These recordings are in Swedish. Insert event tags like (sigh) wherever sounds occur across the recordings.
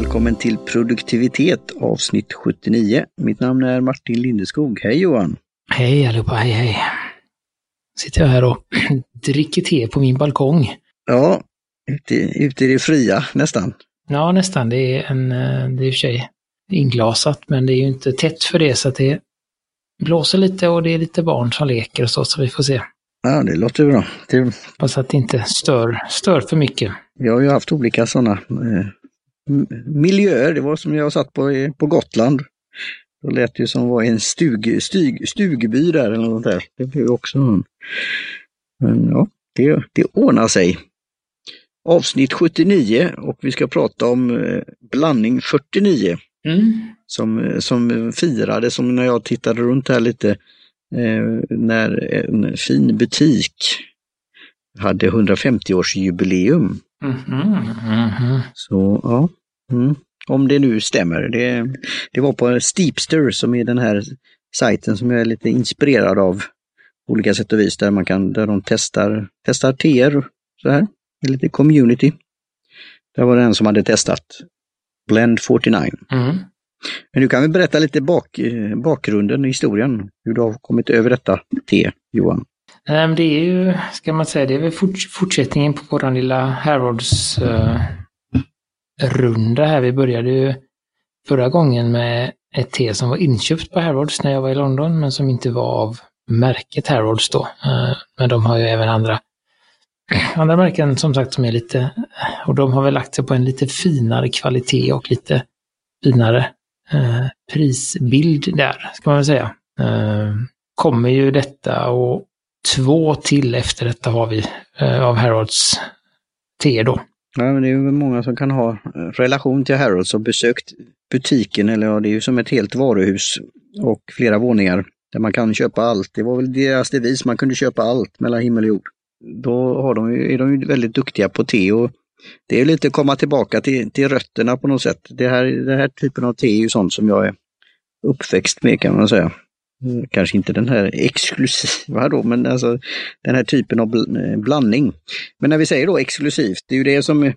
Välkommen till produktivitet avsnitt 79. Mitt namn är Martin Lindeskog. Hej Johan! Hej allihopa, hej hej! Sitter jag här och (clears throat) dricker te på min balkong. Ja, ute, ute i det fria nästan. Ja, nästan. Det är en, eh, det är i och för sig inglasat, men det är ju inte tätt för det så att det blåser lite och det är lite barn som leker och så, så vi får se. Ja, det låter bra. Det, Hoppas att det inte stör, stör för mycket. vi har ju haft olika sådana eh, miljöer. Det var som jag satt på, på Gotland. Då lät det ju som var en stug, stug, stugby där eller något där. Det blev också en. Men ja, det, det ordnar sig. Avsnitt 79 och vi ska prata om eh, blandning 49. Mm. som, som firade, som när jag tittade runt här lite, eh, när en fin butik hade 150-årsjubileum. Mhm, mhm. Så ja, mm. om det nu stämmer. Det, det var på Steepster som är den här sajten som jag är lite inspirerad av på olika sätt och vis där man kan, där de testar, testar teer så här, lite community. Där var det en som hade testat Blend 49. Mm. Men du kan väl berätta lite bak, bakgrunden, historien, hur du har kommit över detta te, Johan? Det är ju, ska man säga, det är väl fort, fortsättningen på våran lilla Harrods eh, runda här. Vi började ju förra gången med ett te som var inköpt på Harrods när jag var i London, men som inte var av märket Harrods då. Eh, men de har ju även andra, (clears throat) andra märken som sagt som är lite, och de har väl lagt sig på en lite finare kvalitet och lite finare eh, prisbild där, ska man väl säga. Eh, kommer ju detta och två till efter detta har vi av Harrods te då. Ja, men det är ju många som kan ha eh, relation till Harrods och besökt butiken, eller ja, det är ju som ett helt varuhus och flera våningar där man kan köpa allt. Det var väl deras devis, man kunde köpa allt mellan himmel och jord. Då har de ju, är de ju väldigt duktiga på te och det är lite att komma tillbaka till, till rötterna på något sätt. Det här, den här typen av te är ju sånt som jag är uppväxt med kan man säga. Mm, Kanske inte den här exklusiva då, men alltså den här typen av eh, blandning. Men när vi säger då exklusivt, det är ju det som, eh,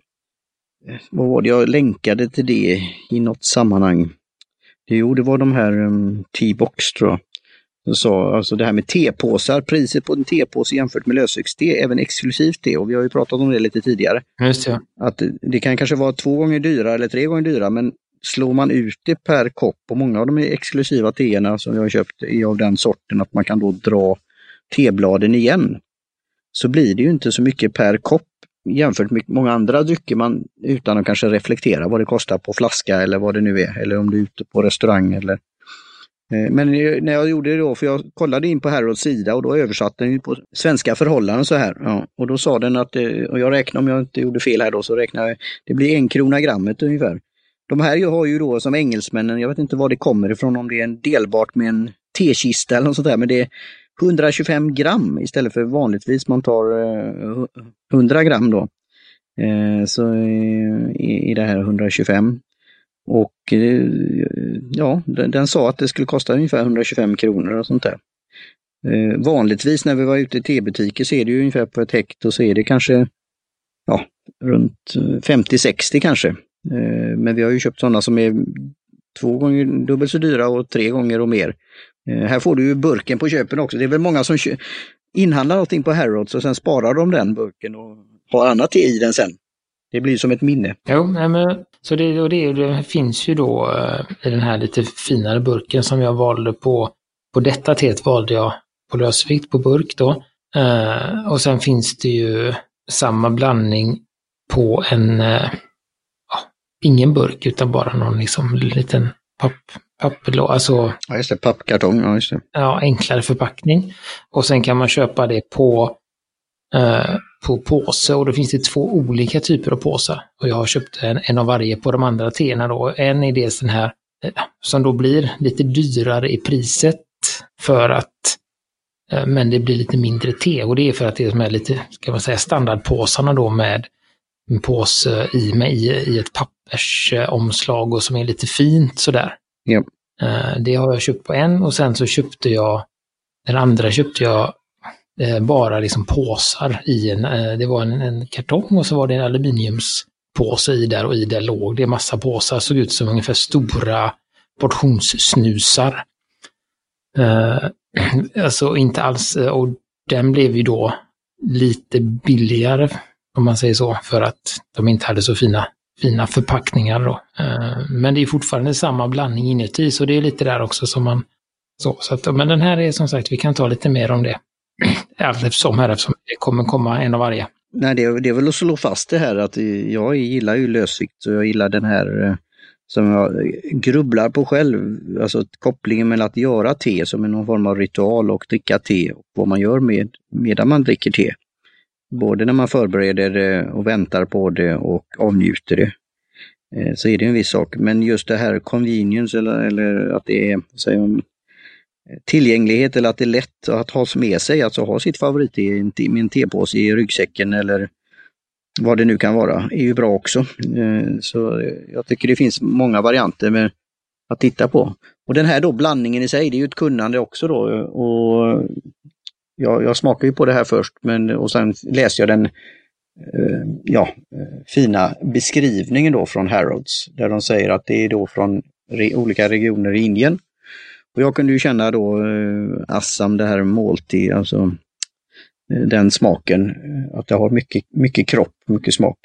vad var det, jag länkade till det i något sammanhang. Jo, det var de här um, T-box tror jag. Som sa, alltså det här med tepåsar, priset på en tepåse jämfört med lösvikts-te är även exklusivt det och vi har ju pratat om det lite tidigare. Just det. Att det kan kanske vara två gånger dyra eller tre gånger dyra men slår man ut det per kopp och många av de exklusiva teerna som jag har köpt är av den sorten att man kan då dra tebladen igen. Så blir det ju inte så mycket per kopp jämfört med många andra drycker man utan att kanske reflektera vad det kostar på flaska eller vad det nu är eller om du är ute på restaurang eller eh, men när jag gjorde det då, för jag kollade in på Harrods sida och då översatte den på svenska förhållanden så här. Ja, och då sa den att, eh, och jag räknar om jag inte gjorde fel här då, så räknar jag, det blir en krona grammet ungefär. De här har ju då som engelsmännen, jag vet inte var det kommer ifrån, om det är en delbart med en tekista eller något sånt där, men det är 125 gram istället för vanligtvis man tar eh, 100 gram då. Eh, så eh, i är det här 125. Och ja, den, sa att det skulle kosta ungefär 125 kronor och sånt där. Vanligtvis när vi var ute i tebutiker så är det ju ungefär på ett hekto så är det kanske ja, runt 50-60 kanske. Eh, men vi har ju köpt sådana som är två gånger dubbelt så dyra och tre gånger och mer. Eh, här får du ju burken på köpen också. Det är väl många som inhandlar någonting på Harrods och sen sparar de den burken och har annat te i den sen. Det blir som ett minne. Jo, nej, men, så det, och det, det finns ju då eh, i den här lite finare burken som jag valde på, på detta teet valde jag på lösvikt på burk då. Eh, och sen finns det ju samma blandning på en, eh, ingen burk utan bara någon liksom liten papp, papperlå, alltså Ja, just det. Pappkartong, ja just det. ja, enklare förpackning. Och sen kan man köpa det på, eh, på påse och då finns det två olika typer av påsar. Och jag har köpt en, en av varje på de andra teerna då. En är dels den här eh, som då blir lite dyrare i priset för att eh, men det blir lite mindre te och det är för att det är de här lite, ska man säga, standardpåsarna då med en påse i, med, i, i ett pappersomslag och som är lite fint sådär. Ja. Eh, Det har jag köpt på en och sen så köpte jag, den andra köpte jag eh, bara liksom påsar i en, eh, det var en, en kartong och så var det en aluminiumspåse påse i där och i det låg det massa påsar. Såg ut som ungefär stora portionssnusar. (clears throat) Alltså inte alls, och den blev ju då lite billigare, om man säger så, för att de inte hade så fina, fina förpackningar då. Eh, men det är fortfarande samma blandning inuti, så det är lite där också som man... Så, så att, men den här är som sagt, vi kan ta lite mer om det. Allt (clears throat) eftersom här, eftersom det kommer komma en av varje. Nej, det är, det är väl att slå fast det här att jag gillar ju lösvikt och jag gillar den här eh, som jag grubblar på själv, alltså kopplingen mellan att göra te som är någon form av ritual och dricka te och vad man gör med medan man dricker te. Både när man förbereder det och väntar på det och avnjuter det. Eh, så är det en viss sak, men just det här convenience eller, eller att det är säger tillgänglighet eller att det är lätt att ha med sig, alltså ha sitt favorit i med en tepåse i ryggsäcken eller vad det nu kan vara, är ju bra också. Eh, så jag tycker det finns många varianter med att titta på. Och den här då blandningen i sig, det är ju ett kunnande också då. Och jag, jag smakar ju på det här först men, och sen läser jag den eh, ja, eh, fina beskrivningen då från Harrods där de säger att det är då från re, olika regioner i Indien och jag kunde ju känna då eh, Assam, det här måltid, alltså eh, den smaken, eh, att det har mycket, mycket kropp, mycket smak.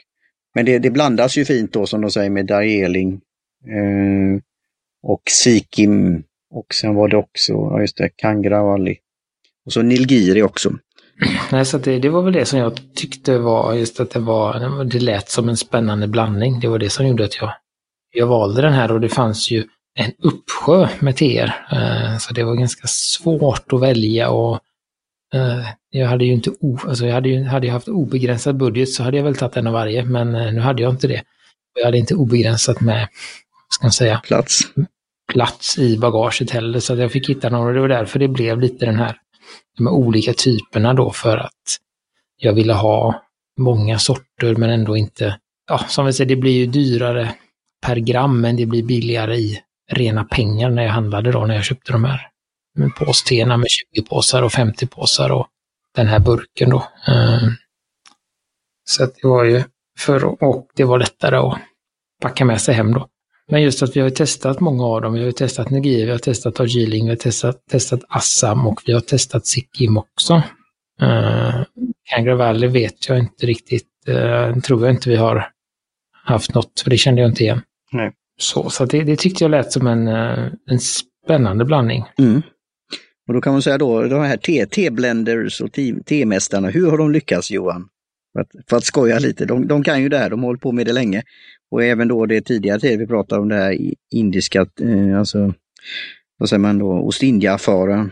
Men det, det blandas ju fint då som de säger med Darjeeling eh, och Sikkim och sen var det också, ja just det, Kangrawali. Och så Nilgiri också. (clears throat) Nej, så det, det var väl det som jag tyckte var just att det var, det lät som en spännande blandning. Det var det som gjorde att jag, jag valde den här och det fanns ju en uppsjö med teer. Eh, så det var ganska svårt att välja och eh, jag hade ju inte, o, alltså jag hade ju hade jag haft obegränsad budget så hade jag väl tagit en av varje, men eh, nu hade jag inte det. Jag hade inte obegränsat med, ska man säga, plats. plats i bagaget heller, så jag fick hitta några och det var därför det blev lite den här, de här olika typerna då för att jag ville ha många sorter men ändå inte, ja som vi säger, det blir ju dyrare per gram men det blir billigare i rena pengar när jag handlade då, när jag köpte de här påstena med 20 påsar och 50 påsar och den här burken då. Eh, så att det var ju för och det var lättare att packa med sig hem då. Men just att vi har testat många av dem. Vi har testat Nigeria, vi har testat Darjeeling, vi har testat, testat Assam och vi har testat Sikkim också. Uh, Kangra Valley vet jag inte riktigt, uh, tror jag inte vi har haft något, för det kände jag inte igen. Nej. Så, så det, det, tyckte jag lät som en, eh, en spännande blandning. Mm. Och då kan man säga då, de här T-blenders och T-mästarna, hur har de lyckats Johan? För att, för att skoja lite, de, de kan ju det här, de har hållit på med det länge. Och även då det tidigare tid vi pratade om det här indiska, eh, alltså vad säger man då, Ostindieaffären.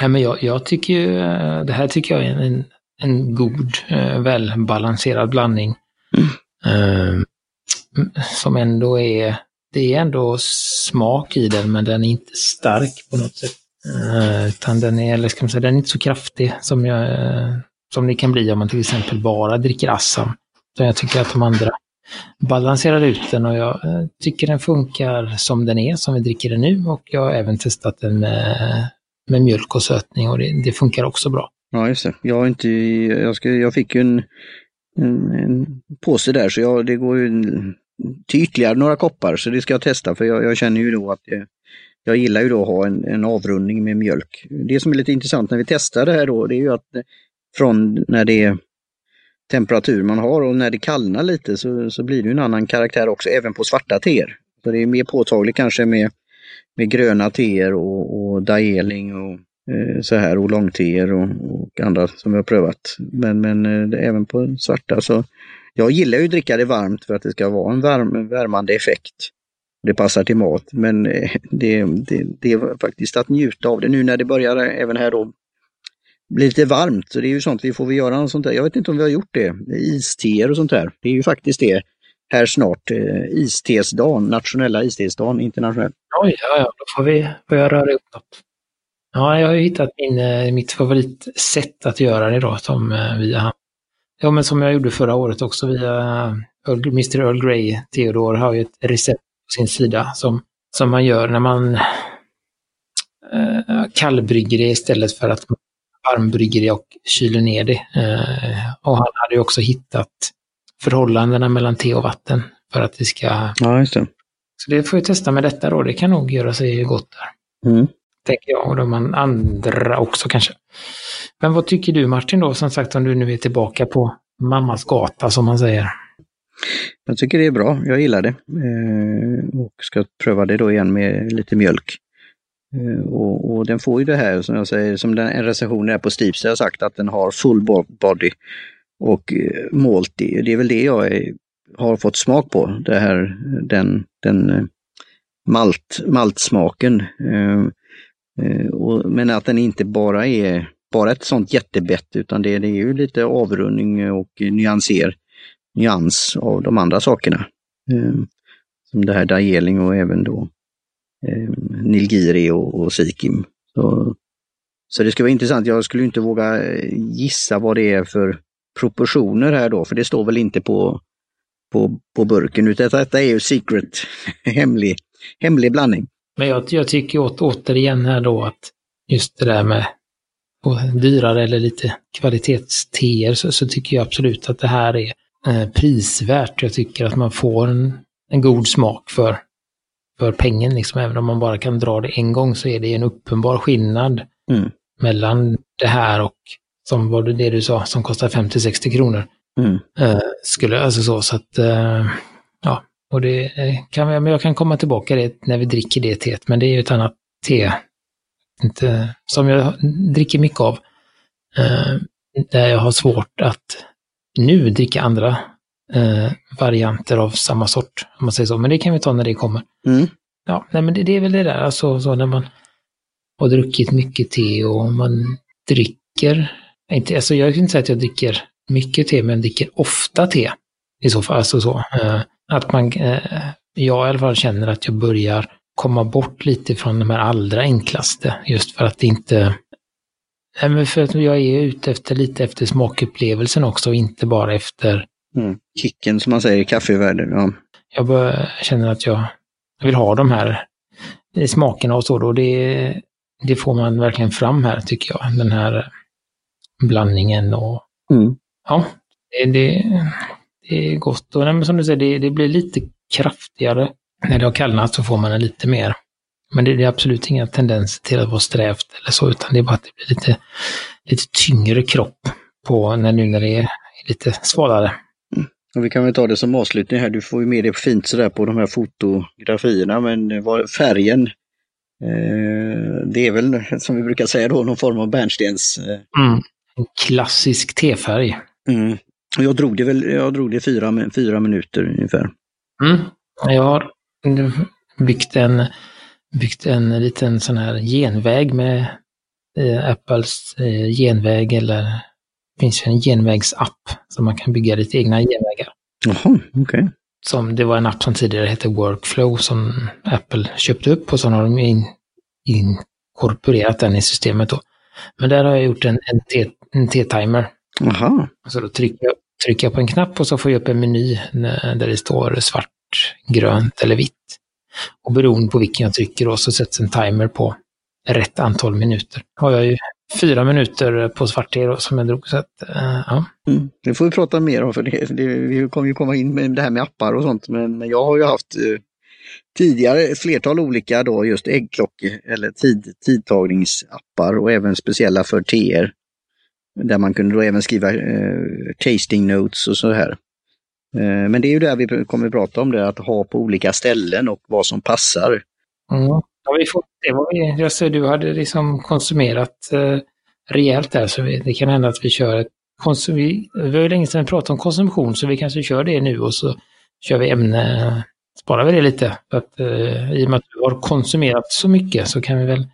Nej, men jag, jag tycker ju, eh, det här tycker jag är en, en god, välbalanserad blandning. Mm. som ändå är det är ändå smak i den, men den är inte stark på något sätt. Uh, utan den är, eller ska man säga, den är inte så kraftig som, jag, som det kan bli om man till exempel bara dricker Assam. Så jag tycker att de andra balanserar ut den och jag eh, tycker den funkar som den är, som vi dricker den nu. Och jag har även testat den med, med mjölk och sötning och det, det, funkar också bra. Ja, just det. Jag, har inte, jag, ska, jag fick ju en, en, en påse där så jag, det går ju till ytterligare några koppar så det ska jag testa för jag, jag känner ju då att jag, jag gillar ju då att ha en, en, avrundning med mjölk. Det som är lite intressant när vi testar det här då det är ju att från när det är temperatur man har och när det kallnar lite så, så blir det en annan karaktär också även på svarta teer. Så det är mer påtagligt kanske med, med gröna teer och, och daeling och eh, så här och långteer och, och andra som vi har prövat. Men, men eh, även på svarta så jag gillar ju att dricka det varmt för att det ska vara en värm, värmande effekt. Det passar till mat, men eh, det, det, det är faktiskt att njuta av det nu när det börjar även här då blir lite varmt. Så det är ju sånt vi får vi göra något sånt där. Jag vet inte om vi har gjort det. Isteer och sånt där. Det är ju faktiskt det här snart. Eh, istesdagen, nationella istesdagen, internationell. Oj, ja, ja, då får vi börja röra upp något. Ja, jag har ju hittat min, eh, mitt favoritsätt att göra det då, som eh, via, Ja, men som jag gjorde förra året också via eh, Mr Earl Grey. Theodor har ju ett recept på sin sida som, som man gör när man eh, kallbrygger det istället för att man det och kyler ner det. Eh, och han hade ju också hittat förhållandena mellan te och vatten för att det ska... Ja, just det. Så det får jag testa med detta då. Det kan nog göra sig gott där. Mm. Tänker jag. Och de andra också kanske. Men vad tycker du Martin då, som sagt, om du nu är tillbaka på mammas gata som man säger? Jag tycker det är bra, jag gillar det. Eh, och ska pröva det då igen med lite mjölk. Eh, och, och, den får ju det här som jag säger, som den, en recension är på Steeps har sagt att den har full body och eh, multi. Det är väl det jag är, har fått smak på, det här, den, den eh, malt, maltsmaken. Men att den inte bara är bara ett sånt jättebett utan det, det är ju lite avrundning och nyanser, nyans av de andra sakerna. Som det här Dajeling och även då eh, Nilgiri och, och Sikim. Så, så det skulle vara intressant. Jag skulle inte våga eh, gissa vad det är för proportioner här då, för det står väl inte på, på, på burken, utan detta är ju secret, (laughs) hemlig, hemlig blandning. Men jag, jag tycker åt, återigen här då att just det där med dyrare eller lite kvalitetsteer så, så, tycker jag absolut att det här är eh, prisvärt. Jag tycker att man får en, en god smak för, för pengen. Liksom. Även om man bara kan dra det en gång så är det en uppenbar skillnad mm. mellan det här och som var det, det du sa, som kostar 50-60 kronor. Mm. Eh, skulle, alltså så, så att, eh, ja, och det kan men jag kan komma tillbaka det när vi dricker det teet, men det är ju ett annat te. Inte, som jag dricker mycket av. Eh, där jag har svårt att nu dricka andra eh, varianter av samma sort, om man säger så. Men det kan vi ta när det kommer. Mm. Ja, nej, men det, det, är väl det där, alltså så när man har druckit mycket te och man dricker, inte, alltså jag kan inte säga att jag dricker mycket te, men dricker ofta te. I så fall, alltså så. Eh, att man, eh, jag i alla fall känner att jag börjar komma bort lite från de här allra enklaste, just för att det inte Nej, för att jag är ute efter lite efter smakupplevelsen också och inte bara efter... Mm. Kicken som man säger i kaffevärlden. Ja. Jag känner att jag vill ha de här smakerna och så då. Det, det får man verkligen fram här tycker jag. Den här blandningen och... Mm. Ja, det, det, det, är gott. Och nej, som du säger, det, det blir lite kraftigare. När det har kallnat så får man en lite mer men det, är absolut inga tendenser till att vara strävt eller så, utan det är bara att det blir lite, lite tyngre kropp på när, nu när det är lite svalare. Och vi kan väl ta det som avslutning här, du får ju med det fint sådär på de här fotografierna, men vad, färgen, eh, det är väl som vi brukar säga då någon form av bärnstens... Eh... Mm. Klassisk tefärg. Mm. Jag drog det väl, jag drog det fyra, fyra minuter ungefär. Mm. Jag har byggt en byggt en liten sån här genväg med eh, Apples eh, genväg eller finns en genvägsapp som man kan bygga lite egna genvägar. Jaha, okej. Okay. Som, det var en app som tidigare hette Workflow som Apple köpte upp och så har de in, inkorporerat den i systemet då. Men där har jag gjort en, en T-timer. Jaha. Så då trycker jag, trycker jag på en knapp och så får jag upp en meny där det står svart, grönt eller vitt. Och beroende på vilken jag trycker då så sätts en timer på rätt antal minuter. Har jag ju fyra minuter på svart då, som jag drog. Så att, uh, ja. Mm, det får vi prata mer om för det, det, vi kommer ju komma in med det här med appar och sånt. Men, jag har ju haft uh, tidigare flertal olika då just äggklockor eller tid, tidtagningsappar och även speciella för TR. Där man kunde då även skriva uh, tasting notes och så här. Eh, men det är ju där vi kommer att prata om det, att ha på olika ställen och vad som passar. Mm. Ja, vi får se vad vi... Jag ser du hade liksom konsumerat eh, rejält där, så vi, det kan hända att vi kör ett konsum... Vi, vi har ju länge sedan pratat om konsumtion, så vi kanske kör det nu och så kör vi ämne, sparar vi det lite. För att, eh, I och med att vi har konsumerat så mycket så kan vi väl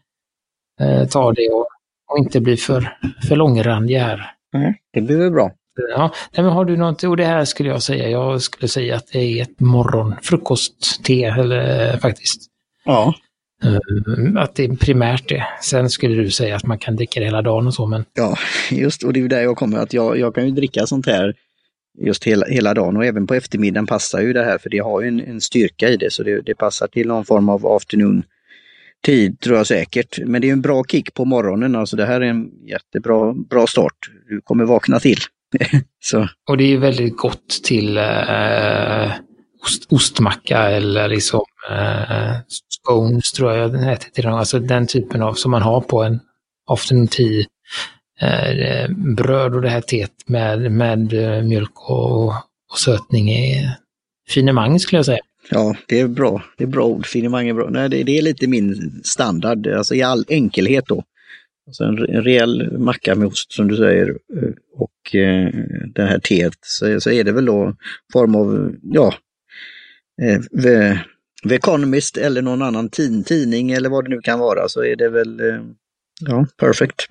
eh, ta det och, och, inte bli för, för långrandiga här. Mm, det blir väl bra. Ja, nej, men har du något, och det här skulle jag säga, jag skulle säga att det är ett morgon frukostte eller faktiskt. Ja. Mm, att det är primärt det. Sen skulle du säga att man kan dricka det hela dagen och så, men... Ja, just och det är där jag kommer att jag, jag kan ju dricka sånt här just hela, hela dagen och även på eftermiddagen passar ju det här för det har ju en, en styrka i det så det, det passar till någon form av afternoon tid tror jag säkert. Men det är en bra kick på morgonen, alltså det här är en jättebra bra start. Du kommer vakna till. (laughs) så. Och det är väldigt gott till eh, ost, ostmacka eller liksom eh, scones tror jag den heter till. Alltså den typen av som man har på en afternoon tea. Eh, bröd och det här teet med, med eh, mjölk och, och sötning är finemang skulle jag säga. Ja, det är bra. Det är bra ord. Finemang är bra. Nej, det, det, är lite min standard, alltså i all enkelhet då. Alltså en, en rejäl macka med ost som du säger eh, och eh, det här teet så, så är det väl då form av, ja, eh, The Economist eller någon annan tidning eller vad det nu kan vara så är det väl, eh, ja, perfect.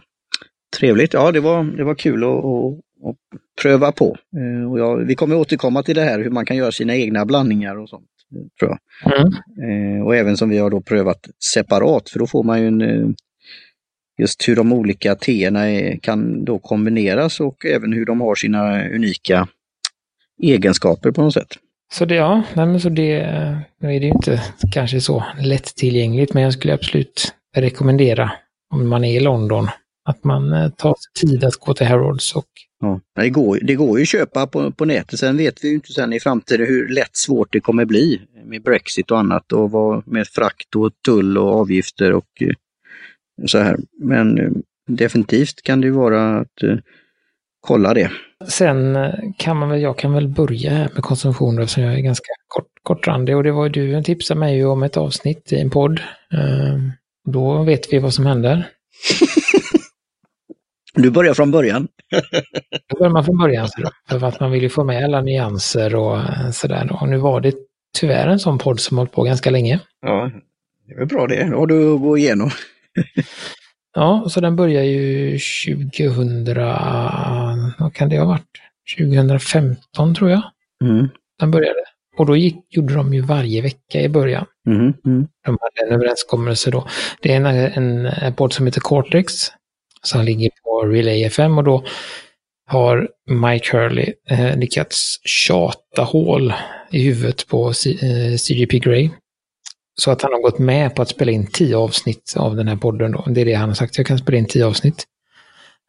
Trevligt, ja det var, det var kul att, att, att pröva på. Eh, och ja, vi kommer återkomma till det här hur man kan göra sina egna blandningar och sånt. Tror jag. Mm. Eh, och även som vi har då prövat separat för då får man ju en just hur de olika teerna kan då kombineras och även hur de har sina unika egenskaper på något sätt. Så det, ja, nej, men så det, nu är det ju inte kanske så lättillgängligt, men jag skulle absolut rekommendera om man är i London att man eh, tar sig tid att gå till Harrods. Och... Ja, det, går, det går ju att köpa på, på nätet. Sen vet vi ju inte sen i framtiden hur lätt svårt det kommer bli med Brexit och annat och vad, med frakt och tull och avgifter och eh, så här. Men eh, definitivt kan det ju vara att kolla det. Sen kan man väl, jag kan väl börja här med konsumtion då, som jag är ganska kort, kortrandig och det var ju du som tipsade mig om ett avsnitt i en podd. Då vet vi vad som händer. (laughs) Du börjar från början. (laughs) Då börjar man från början. För att man vill ju få med alla nyanser och eh, sådär. Och nu var det tyvärr en sån podd som hållit på ganska länge. Ja, det är väl bra det. Då har du att gå igenom. (laughs) ja, så den börjar ju 2000, vad kan det ha varit? 2015 tror jag. Mm. Den började. Och då gick, gjorde de ju varje vecka i början. Mm. Mm. De hade en överenskommelse då. Det är en, en, en podd som heter Cortex som ligger på Relay FM och då har Mike Hurley eh, lyckats tjata hål i huvudet på C eh, CGP Grey. Så att han har gått med på att spela in tio avsnitt av den här podden. Då. Det är det han har sagt, jag kan spela in tio avsnitt.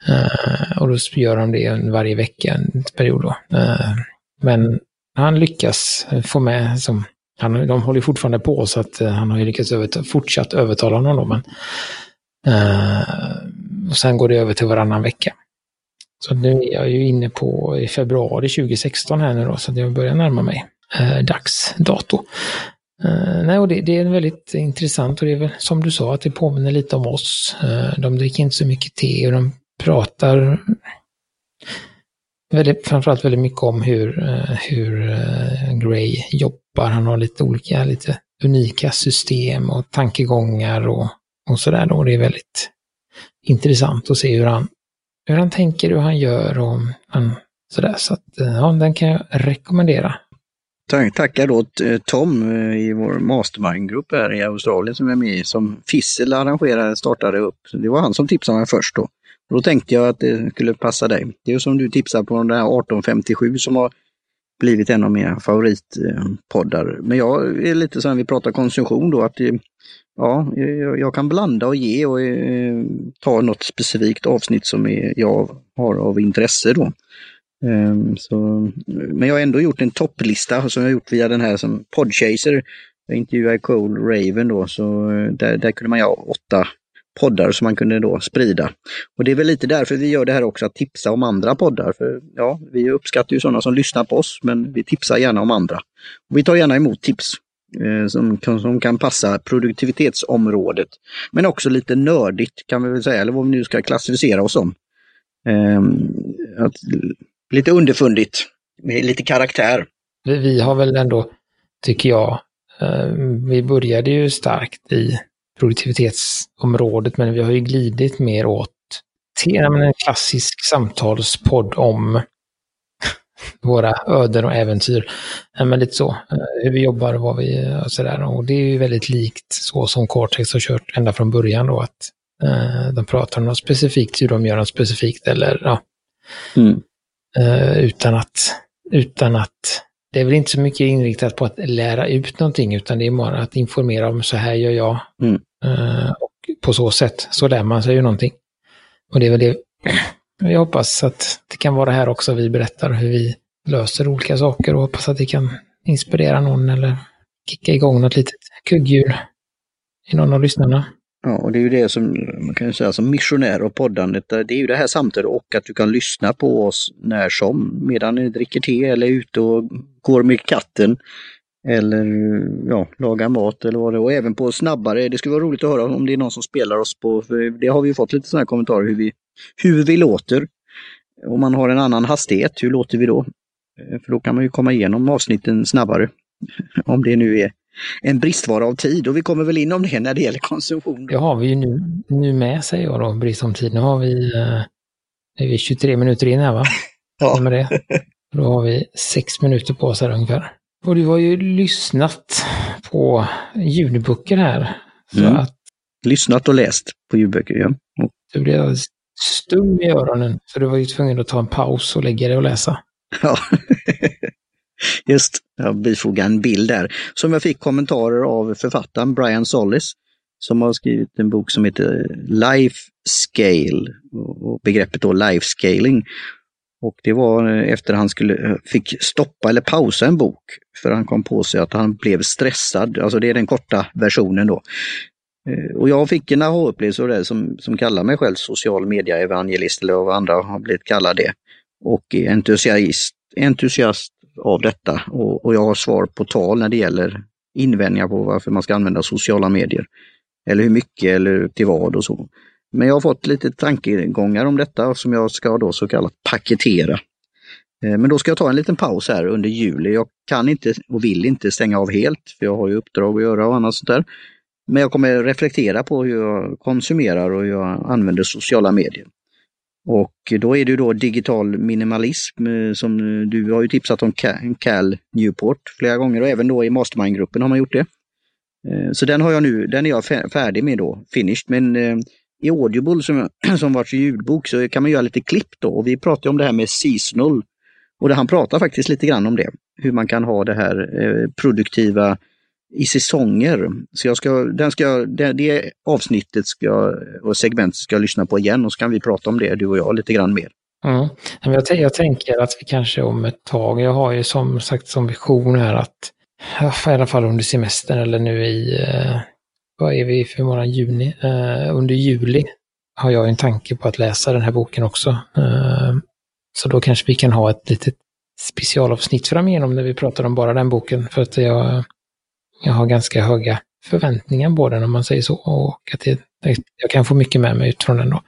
Uh, och då gör han det varje vecka, en period då. Uh, men han lyckas få med, som, han, de håller fortfarande på så att uh, han har ju lyckats överta, fortsatt övertala honom då, men och sen går det över till varannan vecka. Så nu är jag ju inne på i februari 2016 här nu då, så jag börjar närma mig dags dato. Uh, nej, och det, det, är väldigt intressant och det är väl som du sa att det påminner lite om oss. Uh, de dricker inte så mycket te och de pratar väldigt, framförallt väldigt mycket om hur, uh, hur Gray jobbar. Han har lite olika, lite unika system och tankegångar och, och sådär. Och det är väldigt intressant att se hur han, hur han tänker, hur han gör och han, sådär. Så att, ja, den kan jag rekommendera. Tackar då eh, Tom eh, i vår mastermind-grupp här i Australien som är med i, som Fissel arrangerade, startade upp. Det var han som tipsade mig först då. Och då tänkte jag att det skulle passa dig. Det är som du tipsar på den där 1857 som har blivit en av mina favoritpoddar. Men jag är lite så här, vi pratar konsumtion då, att eh, ja, jag kan blanda och ge och eh, ta något specifikt avsnitt som är, jag har av intresse då. Um, så, men jag har ändå gjort en topplista som jag gjort via den här som Podchaser. Jag intervjuade Cole Raven då, så eh, där, där kunde man göra ha åtta poddar som man kunde då sprida. Och det är väl lite därför vi gör det här också, att tipsa om andra poddar. För ja, vi uppskattar ju sådana som lyssnar på oss, men vi tipsar gärna om andra. Och vi tar gärna emot tips eh, som, kan, som kan passa produktivitetsområdet. Men också lite nördigt kan vi väl säga, eller vad vi nu ska klassificera oss som. Eh, att, lite underfundigt, med lite karaktär. Vi, vi har väl ändå, tycker jag, eh, vi började ju starkt i produktivitetsområdet, men vi har ju glidit mer åt en klassisk samtalspodd om (laughs) våra öden och äventyr. Men lite så, eh, hur vi jobbar och vad vi och sådär. Och det är ju väldigt likt så som Cortex har kört ända från början då, att eh, de pratar om något specifikt, hur de gör något specifikt eller ja. Mm. Eh, utan att, utan att det är väl inte så mycket inriktat på att lära ut någonting, utan det är bara att informera om så här gör jag. Mm. Uh, och på så sätt så lär man sig ju någonting. Och det är väl det Jag hoppas att det kan vara här också vi berättar hur vi löser olika saker och hoppas att det kan inspirera någon eller kicka igång något litet kugghjul i någon av lyssnarna. Ja, och det är ju det som man kan säga som missionär och poddandet, det är ju det här samtalet och att du kan lyssna på oss när som, medan du dricker te eller är ute och går med katten. Eller ja, lagar mat eller vad det är. Och även på snabbare, det skulle vara roligt att höra om det är någon som spelar oss på, för det har vi fått lite sådana kommentarer hur vi, hur vi låter. Om man har en annan hastighet, hur låter vi då? Eh, för då kan man ju komma igenom avsnitten snabbare. (laughs) Om det nu är en bristvara av tid och vi kommer väl in om det när det gäller konsumtion. Det har vi ju nu, nu med, säger jag då, brist om tid. Nu har vi, eh, är vi 23 minuter in här va? (laughs) Ja. Med det. Då har vi sex minuter på oss här ungefär. Och du har ju lyssnat på ljudböcker här. Så Mm. att Lyssnat och läst på ljudböcker, ja. Och, du blev stum i öronen. Så du var ju tvungen att ta en paus och lägga dig och läsa. ja. (laughs) Just, jag bifogar en bild där. Som jag fick kommentarer av författaren Brian Solis som har skrivit en bok som heter Life Scale och begreppet då life scaling. Och det var eh, efter han skulle, eh, fick stoppa eller pausa en bok för han kom på sig att han blev stressad. Alltså det är den korta versionen då. Eh, och jag fick en aha-upplevelse av det som, som kallar mig själv social media-evangelist eller vad andra har blivit kallade det. Och entusiast, entusiast av detta och, och jag har svar på tal när det gäller invändningar på varför man ska använda sociala medier. Eller hur mycket eller till vad och så. Men jag har fått lite tankegångar om detta som jag ska då så kallat paketera. Eh, men då ska jag ta en liten paus här under juli. Jag kan inte och vill inte stänga av helt, för jag har ju uppdrag att göra och annat sånt där. Men jag kommer reflektera på hur jag konsumerar och hur jag använder sociala medier. Och då är det ju då digital minimalism eh, som eh, du har ju tipsat om Cal Newport flera gånger och även då i mastermindgruppen har man gjort det. Eh, så den har jag nu, den är jag färdig med då, finished. Men i Audible som, (clears throat) som varit ljudbok så kan man göra lite klipp då och vi pratade om det här med seasonal. Och han pratar faktiskt lite grann om det, hur man kan ha det här eh, produktiva i säsonger. Så jag ska, den ska, det, det avsnittet ska, och segmentet ska jag lyssna på igen och så kan vi prata om det, du och jag, lite grann mer. Mm. Jag, jag tänker att vi kanske om ett tag, jag har ju som sagt som vision här att, i alla fall under semestern eller nu i, eh, vad är vi för månad, juni, eh, under juli har jag en tanke på att läsa den här boken också. Eh, så då kanske vi kan ha ett litet specialavsnitt framigenom när vi pratar om bara den boken. För att jag, jag har ganska höga förväntningar på den om man säger så. Och att det, jag kan få mycket med mig utifrån den då.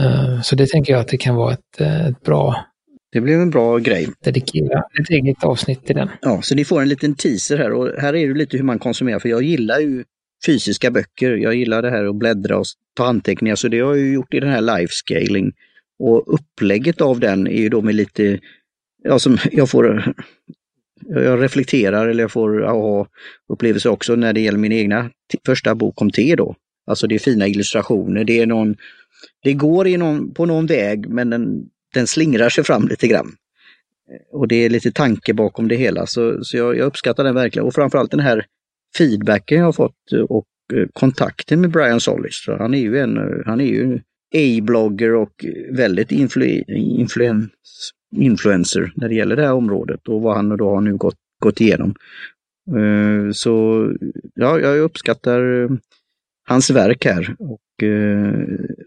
Eh, Så det tänker jag att det kan vara ett, eh, ett bra Det blev en bra grej. dedikera ett eget avsnitt till den. Ja, så ni får en liten teaser här och här är det lite hur man konsumerar för jag gillar ju fysiska böcker. Jag gillar det här att bläddra och ta anteckningar så det har jag ju gjort i den här life scaling. Och upplägget av den är ju då med lite, ja som jag får, jag reflekterar eller jag får aha-upplevelser också när det gäller min egna första bok om te då. Alltså det är fina illustrationer, det är någon, det går i någon, på någon väg men den, den slingrar sig fram lite grann. Eh, och det är lite tanke bakom det hela, så, så jag, jag uppskattar den verkligen. Och framförallt den här feedbacken jag har fått eh, och eh, kontakten med Brian Solis. Han är ju en, han är ju A-blogger och väldigt influ, influens, influencer när det gäller det här området och vad han då har nu gått, gått igenom. Eh, så ja, jag uppskattar eh, hans verk här. Och, eh,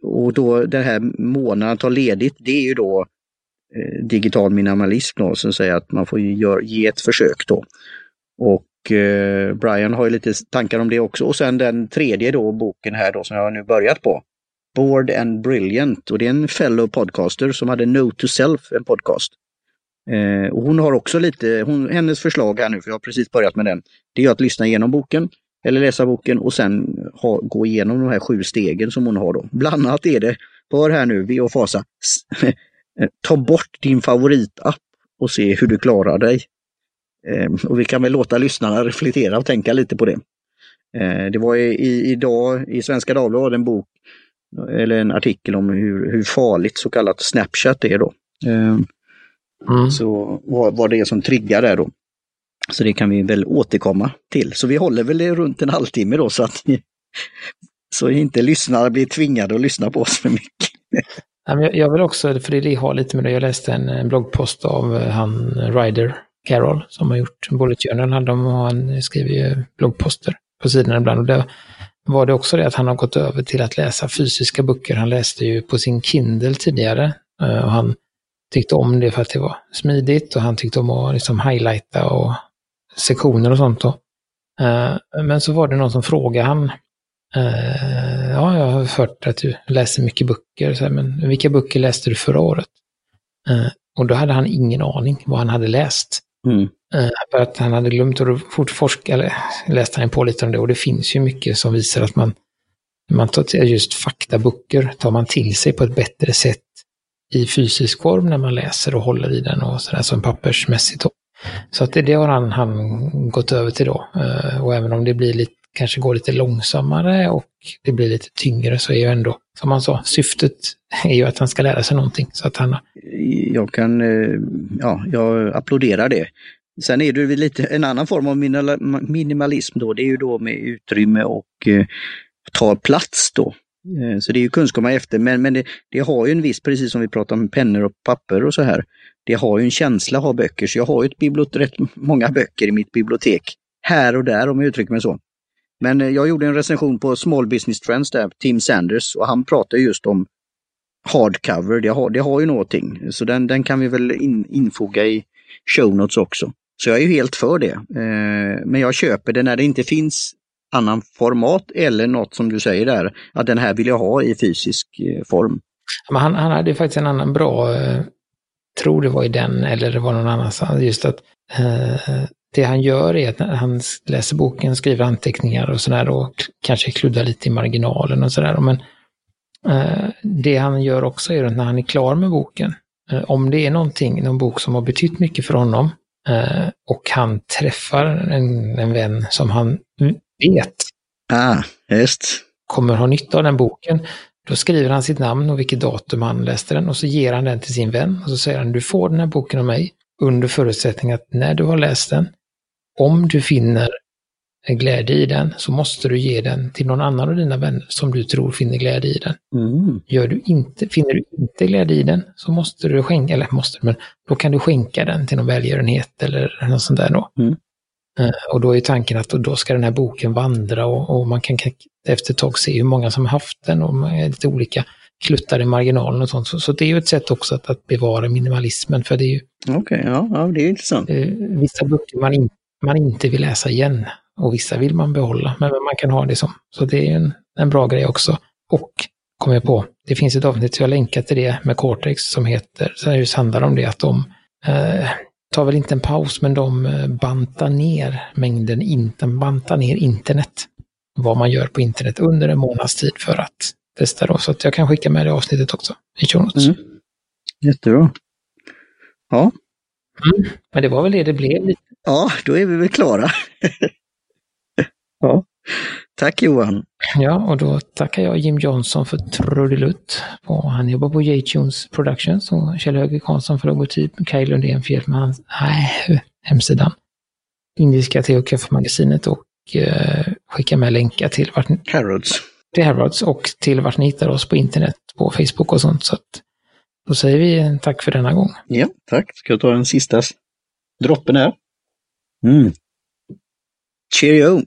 och då den här månaden att ta ledigt, det är ju då digital minimalism då, som säger att man får gör, ge ett försök då. Och Brian har ju lite tankar om det också. Och sen den tredje då boken här då som jag har nu börjat på. Bored and Brilliant och det är en fellow podcaster som hade No to Self, en podcast. Eh, och hon har också lite, hon, hennes förslag här nu, för jag har precis börjat med den, det är att lyssna igenom boken eller läsa boken och sen ha, gå igenom de här sju stegen som hon har då. Bland annat är det, hör här nu, ve och fasa, (laughs) ta bort din favoritapp och se hur du klarar dig. Eh, och vi kan väl låta lyssnarna reflektera och tänka lite på det. Eh, det var i, i, idag i Svenska Dagbladet en bok eller en artikel om hur, hur farligt så kallat Snapchat är då. Eh, Mm. så vad, vad det är som triggar där då. Så det kan vi väl återkomma till. Så vi håller väl det runt en halvtimme då så att ni, (laughs) så inte lyssnare blir tvingade att lyssna på oss för mycket. Jag vill också, för det har lite med det, jag läste en bloggpost av han Ryder Carroll som har gjort Bullet Journal. De han skriver ju bloggposter på sidorna ibland. Och där var det också det att han har gått över till att läsa fysiska böcker. Han läste ju på sin Kindle tidigare. Eh, och han tyckte om det för att det var smidigt och han tyckte om att liksom highlighta och sektioner och sånt. Då. Eh, men så var det någon som frågade han eh, ja, jag har hört att du läser mycket böcker, men vilka böcker läste du förra året? Och då hade han ingen aning vad han hade läst. Mm. Eh, för att han hade glömt och fort forska, eller läste han på lite om det och det finns ju mycket som visar att man, man tar till just faktaböcker tar man till sig på ett bättre sätt i fysisk form när man läser och håller i den och sådär som pappersmässigt. Så att det, det har han, han gått över till då. Eh, och även om det blir lite kanske går lite långsammare och det blir lite tyngre så är ju ändå, som han sa, syftet är ju att han ska lära sig någonting. Så att han... Jag kan, eh, ja, jag applåderar det. Sen är det lite en annan form av minimalism då, det är ju då med utrymme och eh, tar plats då. Eh, så det är ju kunskap man efter, men, men det, det, har ju en viss, precis som vi pratar om pennor och papper och så här, det har ju en känsla att ha böcker, så jag har ju ett bibliotek, rätt många böcker i mitt bibliotek. Här och där om jag uttrycker mig så. Men eh, jag gjorde en recension på Small Business Trends där, Tim Sanders, och han pratar just om hardcover. Det har, det har ju någonting, så den, den kan vi väl in, infoga i show notes också. Så jag är ju helt för det. Eh, men jag köper det när det inte finns annan format eller något som du säger där, att den här vill jag ha i fysisk eh, form. Men han, han hade faktiskt en annan bra, eh, tror det var i den eller det var någon annanstans, just att eh, det han gör är att när han läser boken, skriver anteckningar och sådär och kanske kluddar lite i marginalen och sådär. Men eh, det han gör också är att när han är klar med boken, eh, om det är någonting, någon bok som har betytt mycket för honom eh, och han träffar en, en vän som han vet ah, just. kommer ha nytta av den boken, då skriver han sitt namn och vilket datum han läste den och så ger han den till sin vän och så säger han du får den här boken av mig under förutsättning att när du har läst den om du finner glädje i den så måste du ge den till någon annan av dina vänner som du tror finner glädje i den. Mm. Gör du inte, finner du inte glädje i den så måste du skänka, eller måste men då kan du skänka den till någon välgörenhet eller något sånt där då. Mm. Uh, och då är tanken att då ska den här boken vandra och, och, man kan efter ett tag se hur många som har haft den och lite olika kluttar i marginalen och sånt. Så, så, det är ju ett sätt också att, att bevara minimalismen för det är ju... Okej, okay, ja, ja, det är intressant. Uh, vissa böcker man inte man inte vill läsa igen. Och vissa vill man behålla, men man kan ha det som. Så det är en, en bra grej också. Och kom jag på, det finns ett avsnitt, jag länkar till det med Cortex som heter, så det handlar om det att de eh, tar väl inte en paus, men de eh, bantar ner mängden, inte, bantar ner internet. Vad man gör på internet under en månads tid för att testa då. Så att jag kan skicka med det avsnittet också i show notes. Mm. Jättebra. Ja. Mm. Men det var väl det det blev Ja, då är vi väl klara. (laughs) ja. Tack Johan! Ja, och då tackar jag Jim Johnson för trudelutt. Han jobbar på J-Tunes Productions och Kjell Höger Karlsson för logotyp. Kaj Lundén för hjälp med hans, nej, hemsidan. Indiska te och kaffemagasinet och eh, skicka med länkar till vart Harrods. Till Harrods och till vart ni hittar oss på internet, på Facebook och sånt. Så att, då säger vi tack för denna gång. Ja, tack. Ska jag ta den sista droppen här? Mm. Cheerio.